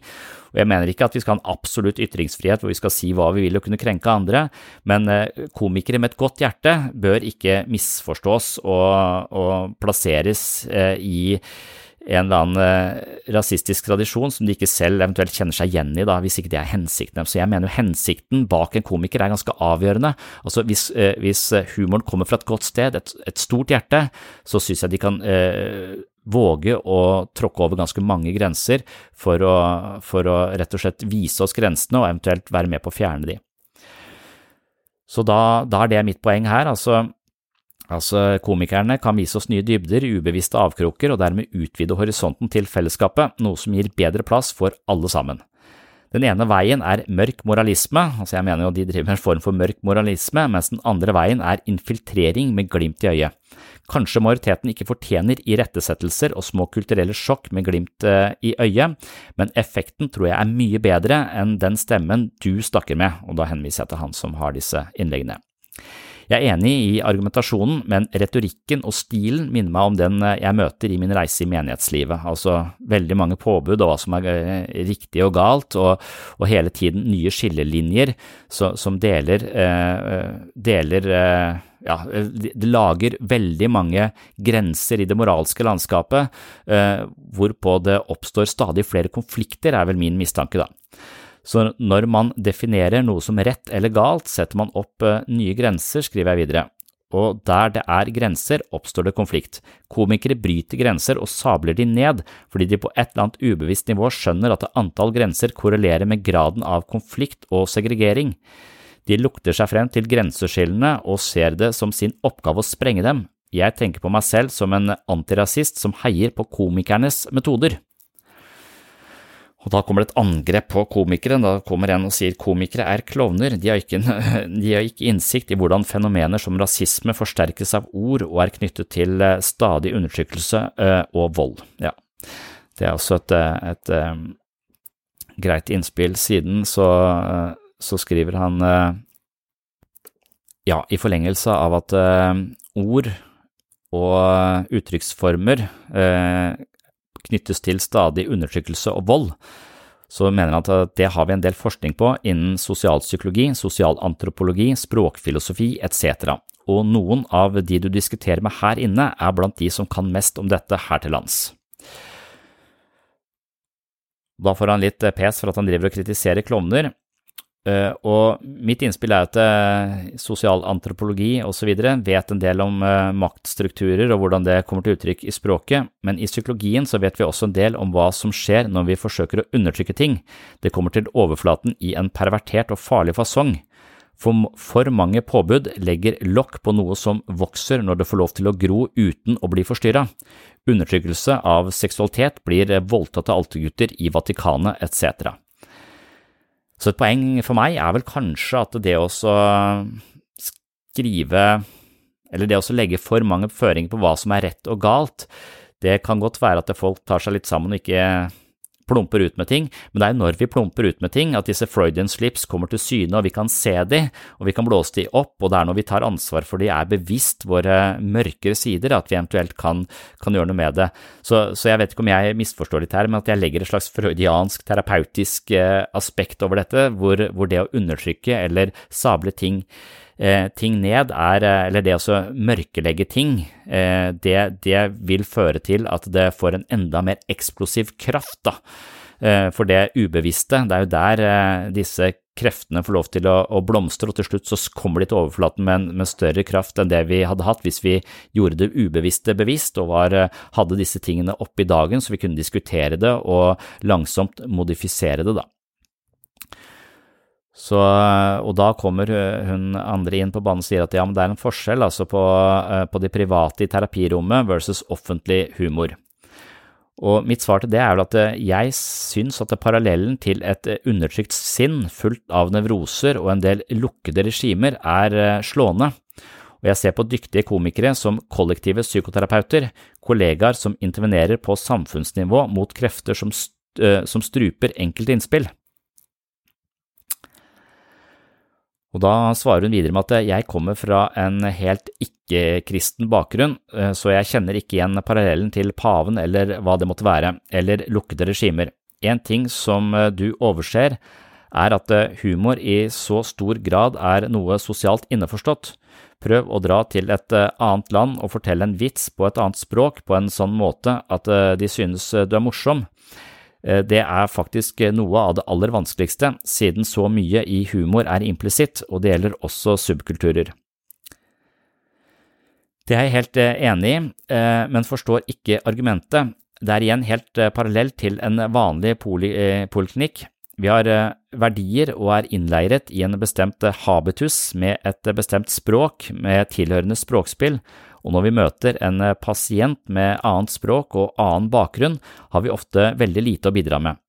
Og jeg mener ikke at vi skal ha en absolutt ytringsfrihet hvor vi skal si hva vi vil og kunne krenke andre, men eh, komikere med et godt hjerte bør ikke misforstås og, og plasseres eh, i en eller annen eh, rasistisk tradisjon som de ikke selv eventuelt kjenner seg igjen i, da, hvis ikke det er hensikten. Så jeg mener jo hensikten bak en komiker er ganske avgjørende. Altså Hvis, hvis humoren kommer fra et godt sted, et, et stort hjerte, så synes jeg de kan eh, våge å tråkke over ganske mange grenser for å, for å rett og slett vise oss grensene og eventuelt være med på å fjerne de. Så da, da er det mitt poeng her, altså, altså komikerne kan vise oss nye dybder, ubevisste avkroker og dermed utvide horisonten til fellesskapet, noe som gir bedre plass for alle sammen. Den ene veien er mørk moralisme, altså jeg mener jo de driver med en form for mørk moralisme, mens den andre veien er infiltrering med glimt i øyet. Kanskje majoriteten ikke fortjener irettesettelser og små kulturelle sjokk med glimt eh, i øyet, men effekten tror jeg er mye bedre enn den stemmen du snakker med, og da henviser jeg til han som har disse innleggene. Jeg er enig i argumentasjonen, men retorikken og stilen minner meg om den eh, jeg møter i min reise i menighetslivet, altså veldig mange påbud og hva som er eh, riktig og galt, og, og hele tiden nye skillelinjer som deler, eh, deler eh, ja, det lager veldig mange grenser i det moralske landskapet, eh, hvorpå det oppstår stadig flere konflikter, er vel min mistanke, da. Så når man definerer noe som rett eller galt, setter man opp eh, nye grenser, skriver jeg videre. Og der det er grenser, oppstår det konflikt. Komikere bryter grenser og sabler de ned, fordi de på et eller annet ubevisst nivå skjønner at antall grenser korrelerer med graden av konflikt og segregering. De lukter seg frem til grenseskillene og ser det som sin oppgave å sprenge dem. Jeg tenker på meg selv som en antirasist som heier på komikernes metoder. Og da kommer det et angrep på komikere. Da kommer en og sier komikere er klovner, de har, ikke, <laughs> de har ikke innsikt i hvordan fenomener som rasisme forsterkes av ord og er knyttet til eh, stadig undertrykkelse eh, og vold. Ja, det er også et, eh, et, greit innspill. Siden så, så, skriver han ja, i forlengelse av at ord og uttrykksformer knyttes til stadig undertrykkelse og vold, så mener han at det har vi en del forskning på innen sosialpsykologi, sosialantropologi, språkfilosofi etc., og noen av de du diskuterer med her inne er blant de som kan mest om dette her til lands. Da får han litt pes for at han driver og kritiserer klovner, Uh, og mitt innspill er at uh, sosialantropologi osv. vet en del om uh, maktstrukturer og hvordan det kommer til uttrykk i språket, men i psykologien så vet vi også en del om hva som skjer når vi forsøker å undertrykke ting. Det kommer til overflaten i en pervertert og farlig fasong. For, for mange påbud legger lokk på noe som vokser når det får lov til å gro uten å bli forstyrra. Undertrykkelse av seksualitet blir voldtatt av altergutter i Vatikanet etc. Så et poeng for meg er vel kanskje at det å skrive eller det å legge for mange føringer på hva som er rett og galt, det kan godt være at folk tar seg litt sammen og ikke plumper ut med ting, men det er når vi plumper ut med ting at disse Freudian slips kommer til syne, og vi kan se de, og vi kan blåse de opp, og det er når vi tar ansvar for de er bevisst våre mørkere sider, at vi eventuelt kan, kan gjøre noe med det. Så, så, jeg vet ikke om jeg misforstår litt her, men at jeg legger et slags freudiansk, terapeutisk eh, aspekt over dette, hvor, hvor det å undertrykke eller sable ting ting ned, er, eh, eller det å mørkelegge ting, eh, det, det, vil føre til at det får en enda mer eksplosiv kraft, da. for det ubevisste, det er jo der disse kreftene får lov til å, å, blomstre, og til slutt så kommer de til overflaten med, med større kraft enn det vi hadde hatt hvis vi gjorde det ubevisste bevisst og var, hadde disse tingene oppe i dagen så vi kunne diskutere det og langsomt modifisere det, da. Så, og da kommer hun andre inn på banen og sier at ja, men det er en forskjell altså på, på de private i terapirommet versus offentlig humor. Og mitt svar til det er vel at jeg syns at parallellen til et undertrykt sinn fullt av nevroser og en del lukkede regimer er slående. Og jeg ser på dyktige komikere som kollektive psykoterapeuter, kollegaer som intervenerer på samfunnsnivå mot krefter som, som struper enkelte innspill. Og da svarer hun videre med at jeg kommer fra en helt ikke-kristen bakgrunn, eh, så jeg kjenner ikke igjen parallellen til paven eller hva det måtte være, eller lukkede regimer. En ting som eh, du overser, er at eh, humor i så stor grad er noe sosialt innforstått. Prøv å dra til et annet land og fortelle en vits på et annet språk på en sånn måte at de synes du er morsom. Eh, det er faktisk noe av det aller vanskeligste, siden så mye i humor er implisitt, og det gjelder også subkulturer. Det er jeg helt eh, enig i, eh, men forstår ikke argumentet. Det er igjen helt parallelt til en vanlig poliklinikk. Vi har verdier og er innleiret i en bestemt habitus med et bestemt språk med tilhørende språkspill, og når vi møter en eh, pasient med annet språk og annen bakgrunn, har vi ofte veldig lite å bidra med.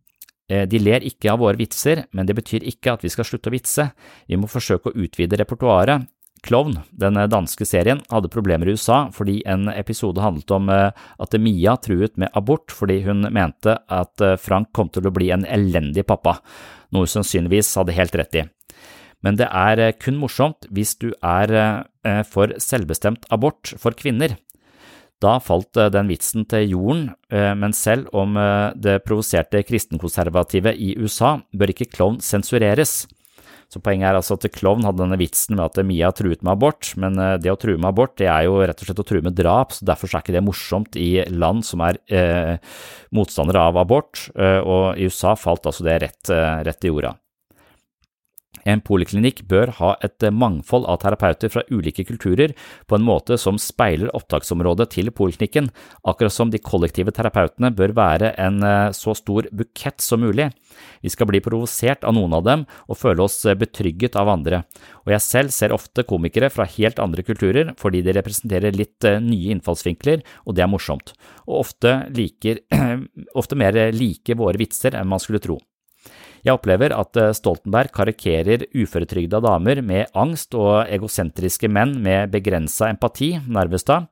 Eh, de ler ikke av våre vitser, men det betyr ikke at vi skal slutte å vitse, vi må forsøke å utvide repertoaret. Klovn, den eh, danske serien, hadde problemer i USA fordi en episode handlet om at Mia truet med abort fordi hun mente at Frank kom til å bli en elendig pappa, noe hun sannsynligvis hadde helt rett i men det er eh, kun morsomt hvis du er eh, for selvbestemt abort for kvinner. Da falt eh, den vitsen til jorden, men selv om det provoserte kristenkonservative i USA, bør ikke klovn sensureres. Så Poenget er altså at klovn hadde denne vitsen med at Mia truet med abort, men det å true med abort det er jo rett og slett å true med drap, så derfor er ikke det morsomt i land som er eh, motstandere av abort, og i USA falt altså det rett, rett i jorda. En poliklinikk bør ha et mangfold av terapeuter fra ulike kulturer på en måte som speiler opptaksområdet til poliklinikken, akkurat som de kollektive terapeutene bør være en eh, så stor bukett som mulig. Vi skal bli provosert av noen av dem og føle oss betrygget av andre, og jeg selv ser ofte komikere fra helt andre kulturer fordi de representerer litt eh, nye innfallsvinkler, og det er morsomt, og ofte, liker, <clears throat> ofte mer like våre vitser enn man skulle tro. Jeg opplever at eh, Stoltenberg karikerer uføretrygda damer med angst og egosentriske menn med begrensa empati, Narvestad,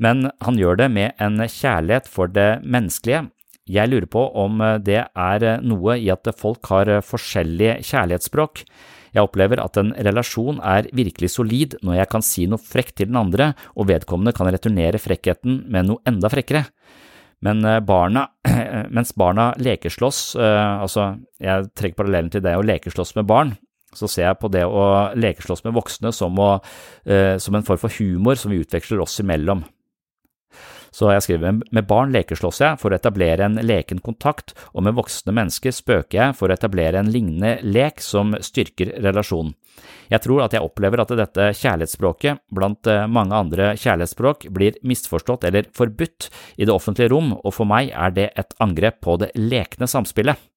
men han gjør det med en kjærlighet for det menneskelige. Jeg lurer på om eh, det er noe i at folk har forskjellige kjærlighetsspråk. Jeg opplever at en relasjon er virkelig solid når jeg kan si noe frekt til den andre, og vedkommende kan returnere frekkheten med noe enda frekkere. Men eh, barna, <clears throat> mens barna lekeslåss, eh, altså jeg trekker parallellen til det å lekeslåss med barn, så ser jeg på det å lekeslåss med voksne som, å, eh, som en form for humor som vi utveksler oss imellom. Så jeg skriver med barn lekeslåss jeg for å etablere en leken kontakt, og med voksne mennesker spøker jeg for å etablere en lignende lek som styrker relasjonen. Jeg tror at jeg opplever at dette kjærlighetsspråket, blant eh, mange andre kjærlighetsspråk, blir misforstått eller forbudt i det offentlige rom, og for meg er det et angrep på det lekne samspillet.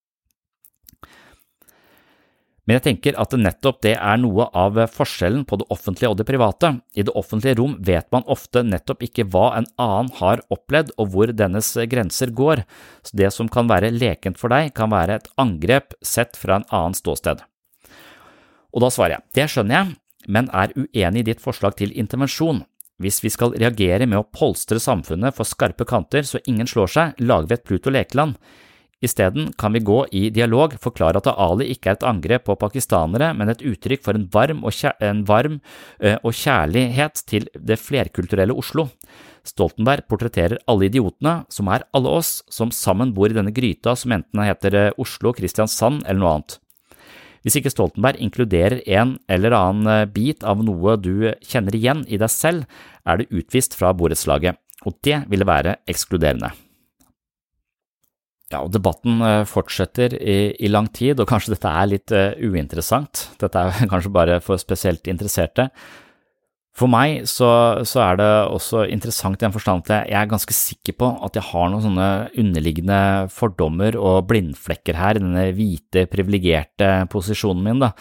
Men jeg tenker at nettopp det er noe av forskjellen på det offentlige og det private. I det offentlige rom vet man ofte nettopp ikke hva en annen har opplevd og hvor dennes grenser går, så det som kan være lekent for deg, kan være et angrep sett fra en annen ståsted. Og da svarer jeg, det skjønner jeg, men er uenig i ditt forslag til intervensjon. Hvis vi skal reagere med å polstre samfunnet for skarpe kanter så ingen slår seg, lager vi et Pluto lekeland. Isteden kan vi gå i dialog, forklare at Ali ikke er et angrep på pakistanere, men et uttrykk for en varm og, en varm, og kjærlighet til det flerkulturelle Oslo. Stoltenberg portretterer alle idiotene, som er alle oss, som sammen bor i denne gryta som enten heter Oslo, Kristiansand eller noe annet. Hvis ikke Stoltenberg inkluderer en eller annen bit av noe du kjenner igjen i deg selv, er det utvist fra borettslaget, og det ville være ekskluderende. Ja, og debatten fortsetter i, i, lang tid, og kanskje dette er litt uh, uinteressant. Dette er <laughs> kanskje bare for spesielt interesserte. For meg så, så, er det også interessant i den forstand at jeg er ganske sikker på at jeg har noen sånne underliggende fordommer og blindflekker her i denne hvite, privilegerte posisjonen min, da,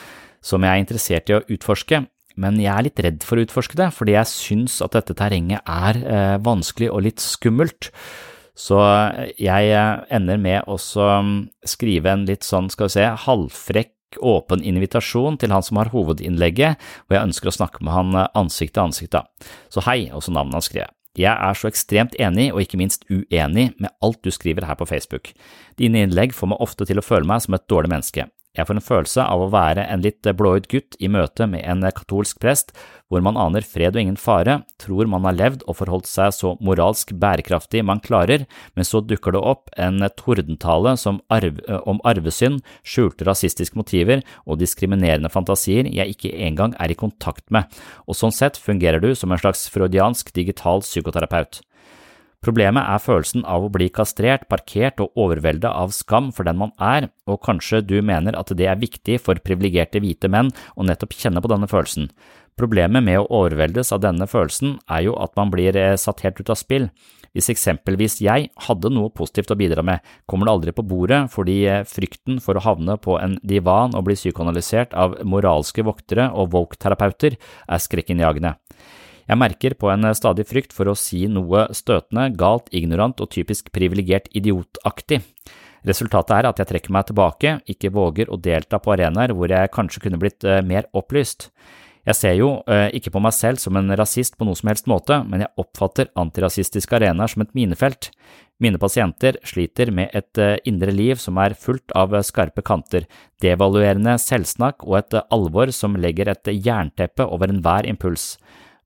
som jeg er interessert i å utforske. Men jeg er litt redd for å utforske det, fordi jeg syns at dette terrenget er eh, vanskelig og litt skummelt. Så jeg eh, ender med å skrive en litt sånn, skal vi se, halvfrekk åpen invitasjon til han som har hovedinnlegget, og jeg ønsker å snakke med han eh, ansikt til ansikt da. Så hei, også navnet han skrev. Jeg er så ekstremt enig, og ikke minst uenig, med alt du skriver her på Facebook. Dine innlegg får meg ofte til å føle meg som et dårlig menneske. Jeg får en følelse av å være en litt blåøyd gutt i møte med en katolsk prest, hvor man aner fred og ingen fare, tror man har levd og forholdt seg så moralsk bærekraftig man klarer, men så dukker det opp en tordentale arv, om arvesynd, skjulte rasistiske motiver og diskriminerende fantasier jeg ikke engang er i kontakt med, og sånn sett fungerer du som en slags freudiansk digital psykoterapeut. Problemet er følelsen av å bli kastrert, parkert og overveldet av skam for den man er, og kanskje du mener at det er viktig for privilegerte hvite menn å nettopp kjenne på denne følelsen. Problemet med å overveldes av denne følelsen er jo at man blir eh, satt helt ut av spill. Hvis eksempelvis jeg hadde noe positivt å bidra med, kommer det aldri på bordet fordi eh, frykten for å havne på en divan og bli psykoanalysert av moralske voktere og woke-terapeuter er skrekkinnjagende. Jeg merker på en stadig frykt for å si noe støtende, galt, ignorant og typisk privilegert idiotaktig. Resultatet er at jeg trekker meg tilbake, ikke våger å delta på arenaer hvor jeg kanskje kunne blitt eh, mer opplyst. Jeg ser jo eh, ikke på meg selv som en rasist på noe som helst måte, men jeg oppfatter antirasistiske arenaer som et minefelt. Mine pasienter sliter med et eh, indre liv som er fullt av skarpe kanter, devaluerende selvsnakk og et alvor som legger et jernteppe over enhver impuls.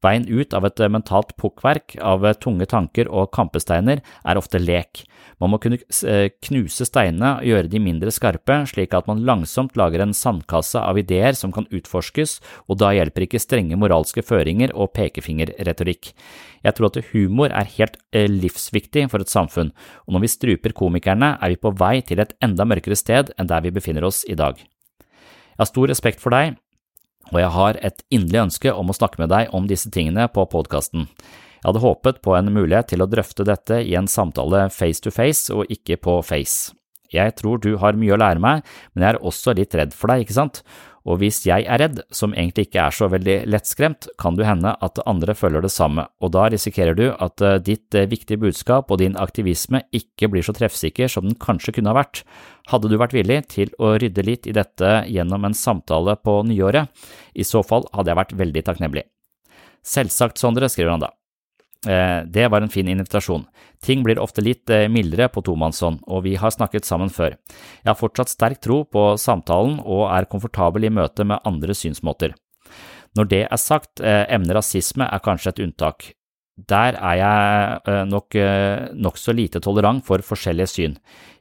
Veien ut av et mentalt pukkverk av tunge tanker og kampesteiner er ofte lek. Man må kunne eh, knuse steinene og gjøre de mindre skarpe, slik at man langsomt lager en sandkasse av ideer som kan utforskes, og da hjelper ikke strenge moralske føringer og pekefingerretorikk. Jeg tror at humor er helt eh, livsviktig for et samfunn, og når vi struper komikerne, er vi på vei til et enda mørkere sted enn der vi befinner oss i dag. Jeg har stor respekt for deg, og jeg har et inderlig ønske om å snakke med deg om disse tingene på podkasten. Jeg hadde håpet på en mulighet til å drøfte dette i en samtale face to face og ikke på face. Jeg tror du har mye å lære meg, men jeg er også litt redd for deg, ikke sant? Og hvis jeg er redd, som egentlig ikke er så veldig lettskremt, kan det hende at andre føler det samme, og da risikerer du at eh, ditt eh, viktige budskap og din aktivisme ikke blir så treffsikker som den kanskje kunne ha vært. Hadde du vært villig til å rydde litt i dette gjennom en samtale på nyåret? I så fall hadde jeg vært veldig takknemlig. Selvsagt, Sondre, skriver han da. Eh, det var en fin invitasjon. Ting blir ofte litt eh, mildere på tomannshånd, og vi har snakket sammen før. Jeg har fortsatt sterk tro på samtalen og er komfortabel i møte med andre synsmåter. Når det er sagt, eh, emnet rasisme er kanskje et unntak. Der er jeg nok nokså lite tolerant for forskjellige syn.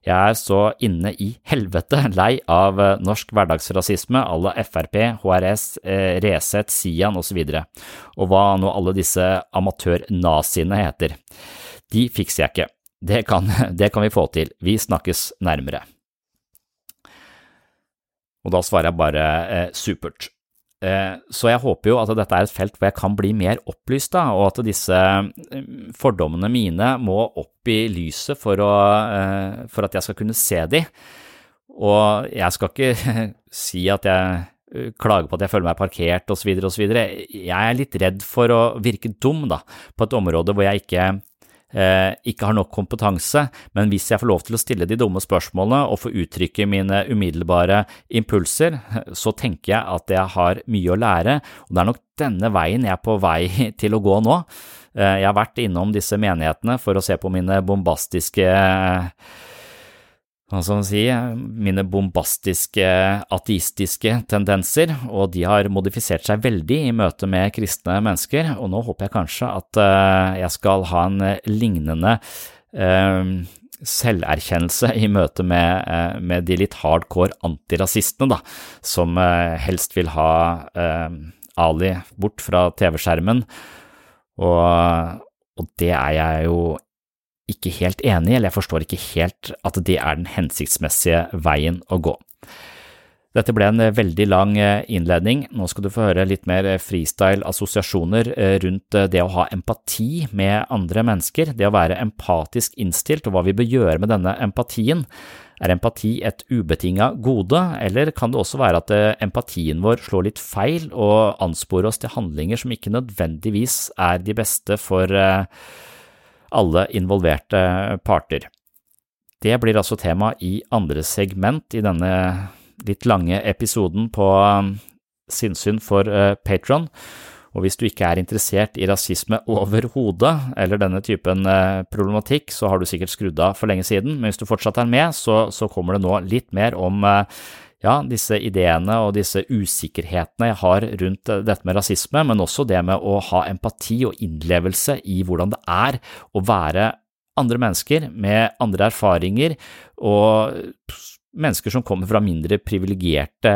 Jeg er så inne i helvete lei av eh, norsk hverdagsrasisme à la Frp, HRS, eh, Resett, Sian osv., og, og hva nå alle disse amatørnaziene heter. De fikser jeg ikke. Det kan, <laughs> det kan vi få til. Vi snakkes nærmere. Og da svarer jeg bare eh, supert. Eh, så jeg håper jo at dette er et felt hvor jeg kan bli mer opplyst, da, og at disse eh, fordommene mine må opp i lyset for, å, eh, for at jeg skal kunne se de. Og jeg skal ikke <laughs> si at jeg klager på at jeg føler meg parkert osv. osv. Jeg er litt redd for å virke dum da, på et område hvor jeg ikke ikke har nok kompetanse, men hvis jeg får lov til å stille de dumme spørsmålene og få uttrykke mine umiddelbare impulser, så tenker jeg at jeg har mye å lære, og det er nok denne veien jeg er på vei <laughs> til å gå nå. Eh, jeg har vært innom disse menighetene for å se på mine bombastiske hva skal man si, mine bombastiske ateistiske tendenser, og de har modifisert seg veldig i møte med kristne mennesker, og nå håper jeg kanskje at eh, jeg skal ha en lignende eh, selverkjennelse i møte med, eh, med, de litt hardcore antirasistene, da, som helst vil ha Ali bort fra TV-skjermen, og, og det er jeg jo ikke helt enig i, eller jeg forstår ikke helt at det er den hensiktsmessige veien å gå. Dette ble en veldig lang innledning. Nå skal du få høre litt mer freestyle-assosiasjoner rundt det å ha empati med andre mennesker, det å være empatisk innstilt og hva vi bør gjøre med denne empatien. Er empati et ubetinga gode, eller kan det også være at empatien vår slår litt feil og ansporer oss til handlinger som ikke nødvendigvis er de beste for alle involverte parter? Det blir altså tema i andre segment i denne litt lange episoden på sinnssyn for Patron. Og hvis du ikke er interessert i rasisme <laughs> overhodet, eller denne typen problematikk, så har du sikkert skrudd av for lenge siden, men hvis du fortsatt er med, så, så kommer det nå litt mer om ja, disse ideene og disse usikkerhetene jeg har rundt dette med rasisme, men også det med å ha empati og innlevelse i hvordan det er å være andre mennesker med andre erfaringer og mennesker som kommer fra mindre privilegerte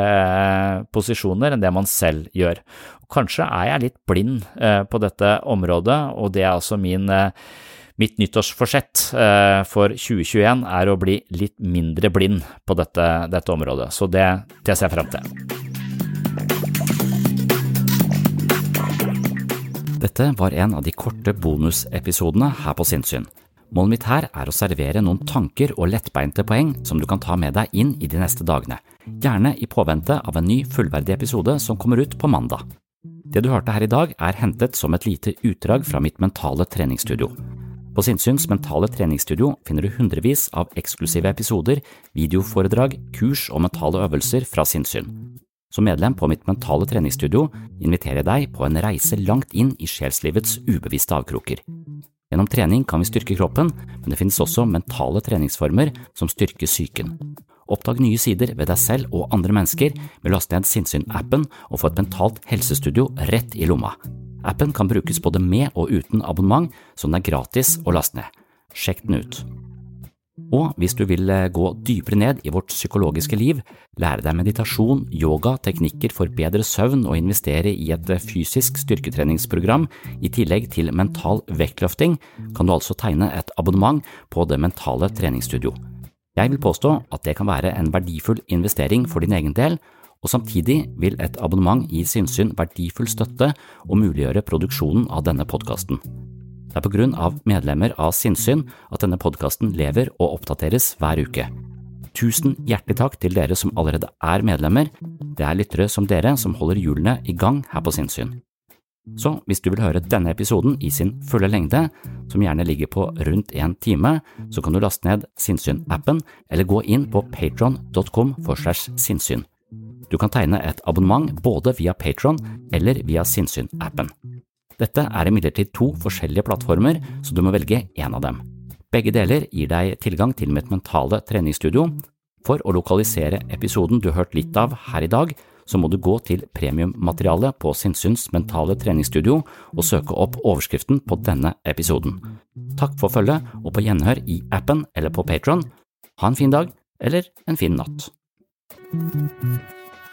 posisjoner enn det man selv gjør. Kanskje er jeg litt blind på dette området, og det er altså min, mitt nyttårsforsett for 2021 er å bli litt mindre blind på dette, dette området, så det, det ser jeg frem til. Dette var en av de korte bonusepisodene her på Sinnsyn. Målet mitt her er å servere noen tanker og lettbeinte poeng som du kan ta med deg inn i de neste dagene, gjerne i påvente av en ny fullverdig episode som kommer ut på mandag. Det du hørte her i dag er hentet som et lite utdrag fra mitt mentale treningsstudio. På Sinnsyns mentale treningsstudio finner du hundrevis av eksklusive episoder, videoforedrag, kurs og mentale øvelser fra sinnssyn. Som medlem på mitt mentale treningsstudio inviterer jeg deg på en reise langt inn i sjelslivets ubevisste avkroker. Gjennom trening kan vi styrke kroppen, men det finnes også mentale treningsformer som styrker psyken. Oppdag nye sider ved deg selv og andre mennesker med å laste ned Sinnsyn-appen og få et mentalt helsestudio rett i lomma. Appen kan brukes både med og uten abonnement, så den er gratis å laste ned. Sjekk den ut. Og hvis du vil gå dypere ned i vårt psykologiske liv, lære deg meditasjon, yoga, teknikker for bedre søvn og investere i et fysisk styrketreningsprogram i tillegg til mental vektløfting, kan du altså tegne et abonnement på Det mentale treningsstudio. Jeg vil påstå at det kan være en verdifull investering for din egen del, og samtidig vil et abonnement gi Sinnsyn verdifull støtte og muliggjøre produksjonen av denne podkasten. Det er på grunn av medlemmer av Sinnsyn at denne podkasten lever og oppdateres hver uke. Tusen hjertelig takk til dere som allerede er medlemmer, det er lyttere som dere som holder hjulene i gang her på Sinnsyn. Så hvis du vil høre denne episoden i sin fulle lengde, som gjerne ligger på rundt en time, så kan du laste ned Sinnsyn-appen eller gå inn på patron.com for segs sinnssyn. Du kan tegne et abonnement både via Patron eller via Sinnsyn-appen. Dette er imidlertid to forskjellige plattformer, så du må velge én av dem. Begge deler gir deg tilgang til mitt mentale treningsstudio. For å lokalisere episoden du har hørt litt av her i dag, så må du gå til premiummaterialet på Sinnsyns mentale treningsstudio og søke opp overskriften på denne episoden. Takk for følget, og på gjenhør i appen eller på Patron. Ha en fin dag, eller en fin natt.